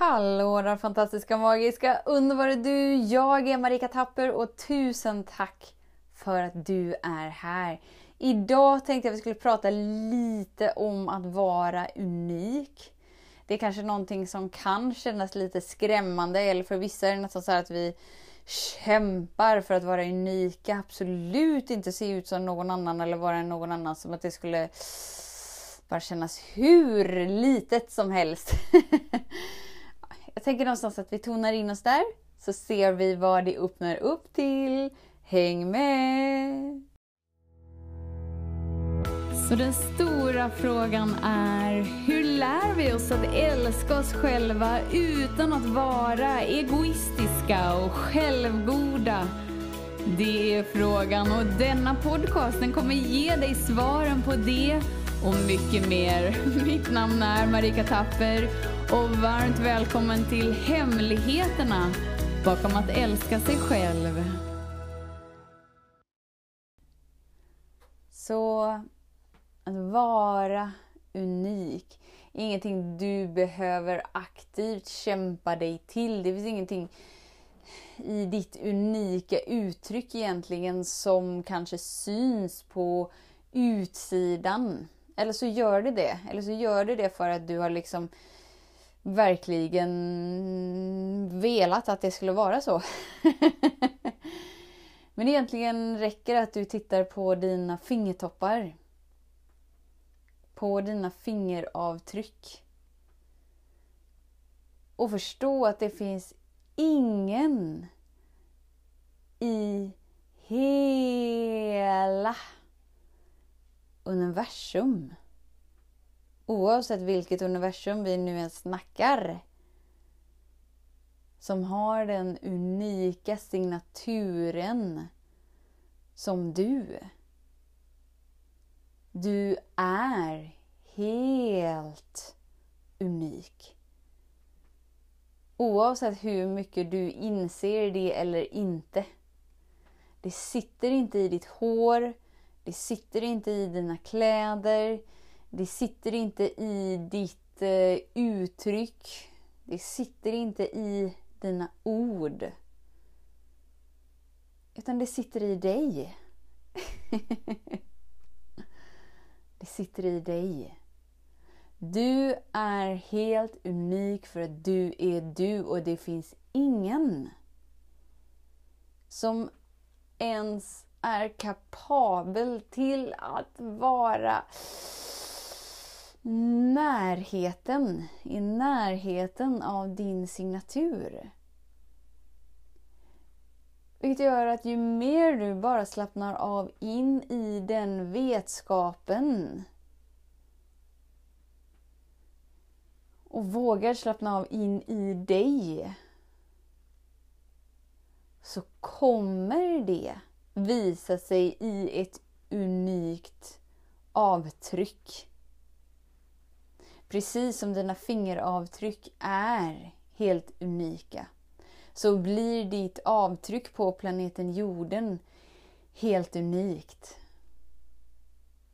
Hallå där fantastiska, magiska, underbara du! Jag är Marika Tapper och tusen tack för att du är här. Idag tänkte jag att vi skulle prata lite om att vara unik. Det är kanske någonting som kan kännas lite skrämmande eller för vissa är det nästan så att vi kämpar för att vara unika. Absolut inte se ut som någon annan eller vara någon annan som att det skulle bara kännas hur litet som helst. Jag tänker någonstans att vi tonar in oss där, så ser vi vad det öppnar upp till. Häng med! Så den stora frågan är, hur lär vi oss att älska oss själva utan att vara egoistiska och självgoda? Det är frågan och denna podcast den kommer ge dig svaren på det och mycket mer. Mitt namn är Marika Tapper och varmt välkommen till Hemligheterna bakom att älska sig själv. Så att vara unik. Ingenting du behöver aktivt kämpa dig till. Det finns ingenting i ditt unika uttryck egentligen som kanske syns på utsidan. Eller så gör det det. Eller så gör det det för att du har liksom verkligen velat att det skulle vara så. Men egentligen räcker det att du tittar på dina fingertoppar. På dina fingeravtryck. Och förstå att det finns ingen i hela universum. Oavsett vilket universum vi nu än snackar. Som har den unika signaturen som du. Du är helt unik. Oavsett hur mycket du inser det eller inte. Det sitter inte i ditt hår, det sitter inte i dina kläder. Det sitter inte i ditt eh, uttryck. Det sitter inte i dina ord. Utan det sitter i dig. det sitter i dig. Du är helt unik för att du är du och det finns ingen som ens är kapabel till att vara närheten, i närheten av din signatur. Vilket gör att ju mer du bara slappnar av in i den vetskapen och vågar slappna av in i dig så kommer det visa sig i ett unikt avtryck. Precis som dina fingeravtryck är helt unika så blir ditt avtryck på planeten jorden helt unikt.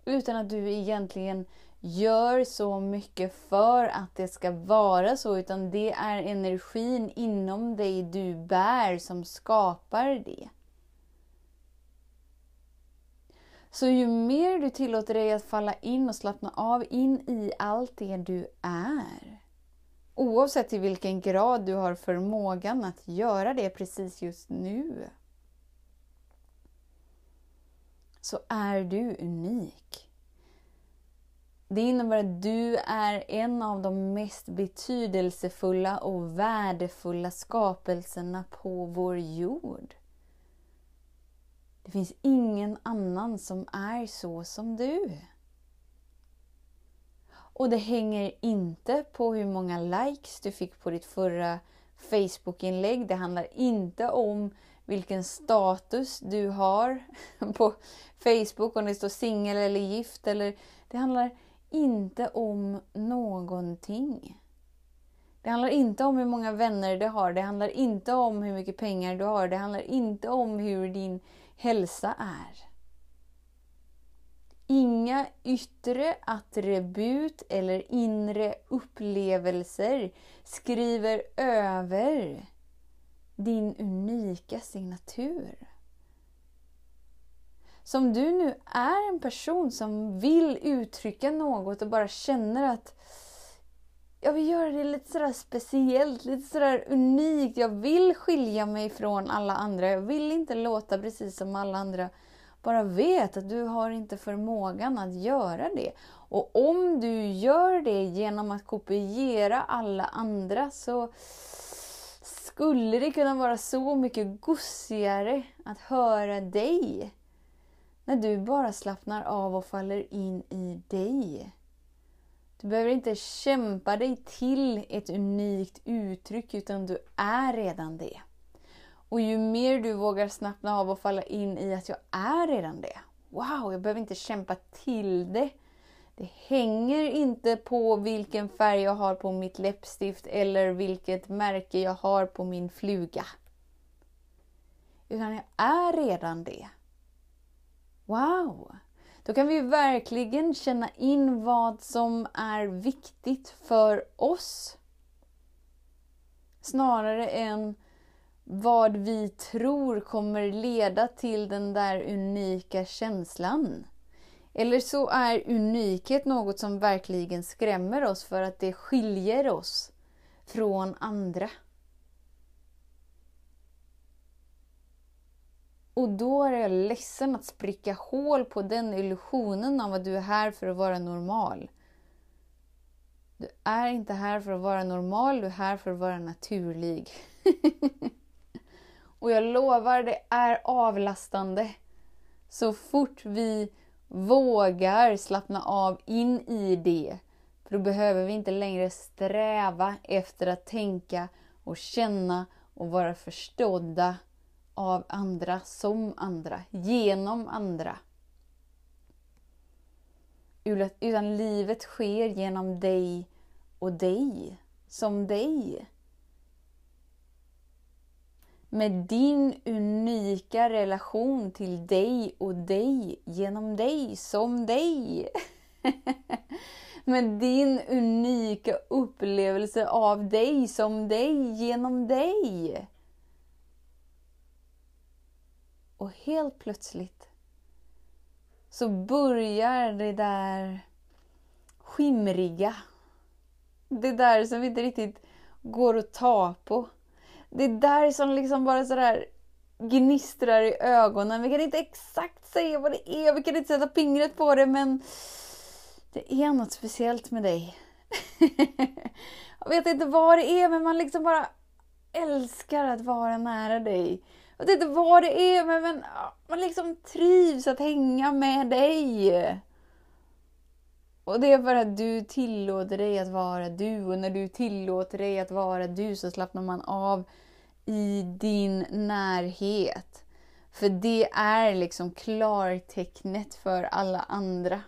Utan att du egentligen gör så mycket för att det ska vara så, utan det är energin inom dig du bär som skapar det. Så ju mer du tillåter dig att falla in och slappna av in i allt det du är. Oavsett i vilken grad du har förmågan att göra det precis just nu. Så är du unik. Det innebär att du är en av de mest betydelsefulla och värdefulla skapelserna på vår jord. Det finns ingen annan som är så som du. Och det hänger inte på hur många likes du fick på ditt förra Facebook-inlägg. Det handlar inte om vilken status du har på Facebook, om det står singel eller gift. Eller, det handlar inte om någonting. Det handlar inte om hur många vänner du har, det handlar inte om hur mycket pengar du har, det handlar inte om hur din hälsa är. inga yttre attribut eller inre upplevelser skriver över din unika signatur. Som du nu är en person som vill uttrycka något och bara känner att jag vill göra det lite sådär speciellt, lite sådär unikt. Jag vill skilja mig från alla andra. Jag vill inte låta precis som alla andra. Bara vet att du har inte förmågan att göra det. Och om du gör det genom att kopiera alla andra så skulle det kunna vara så mycket gossigare att höra dig. När du bara slappnar av och faller in i dig. Du behöver inte kämpa dig till ett unikt uttryck utan du är redan det. Och ju mer du vågar snappna av och falla in i att jag är redan det. Wow, jag behöver inte kämpa till det. Det hänger inte på vilken färg jag har på mitt läppstift eller vilket märke jag har på min fluga. Utan jag är redan det. Wow! Då kan vi verkligen känna in vad som är viktigt för oss. Snarare än vad vi tror kommer leda till den där unika känslan. Eller så är unikhet något som verkligen skrämmer oss för att det skiljer oss från andra. Och då är jag ledsen att spricka hål på den illusionen av att du är här för att vara normal. Du är inte här för att vara normal, du är här för att vara naturlig. och jag lovar, det är avlastande. Så fort vi vågar slappna av in i det. För då behöver vi inte längre sträva efter att tänka och känna och vara förstådda av andra, som andra, genom andra. Utan livet sker genom dig och dig, som dig med din unika relation till dig och dig genom dig som dig. med din unika upplevelse av dig som dig genom dig. Och helt plötsligt så börjar det där skimriga. Det där som inte riktigt går att ta på det där som liksom bara sådär gnistrar i ögonen. Vi kan inte exakt säga vad det är, vi kan inte sätta fingret på det men det är något speciellt med dig. jag vet inte vad det är men man liksom bara älskar att vara nära dig. Jag vet inte vad det är men, men man liksom trivs att hänga med dig. Och det är för att du tillåter dig att vara du och när du tillåter dig att vara du så slappnar man av i din närhet. För det är liksom klartecknet för alla andra.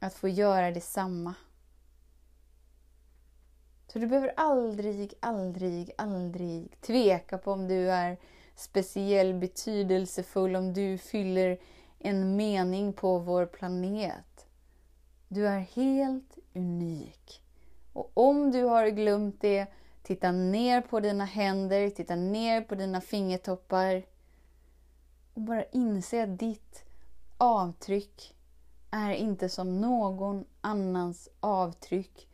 Att få göra detsamma. Så du behöver aldrig, aldrig, aldrig tveka på om du är speciell, betydelsefull, om du fyller en mening på vår planet. Du är helt unik. Och om du har glömt det Titta ner på dina händer, titta ner på dina fingertoppar. Och bara inse att ditt avtryck är inte som någon annans avtryck.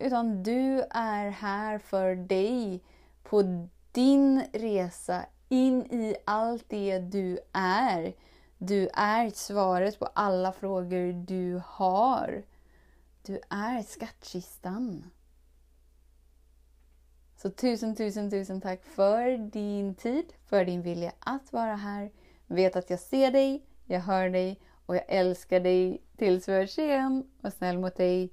Utan du är här för dig på din resa in i allt det du är. Du är svaret på alla frågor du har. Du är skattkistan. Så tusen, tusen, tusen tack för din tid, för din vilja att vara här. Vet att jag ser dig, jag hör dig och jag älskar dig. Tills vi hörs igen. Var snäll mot dig.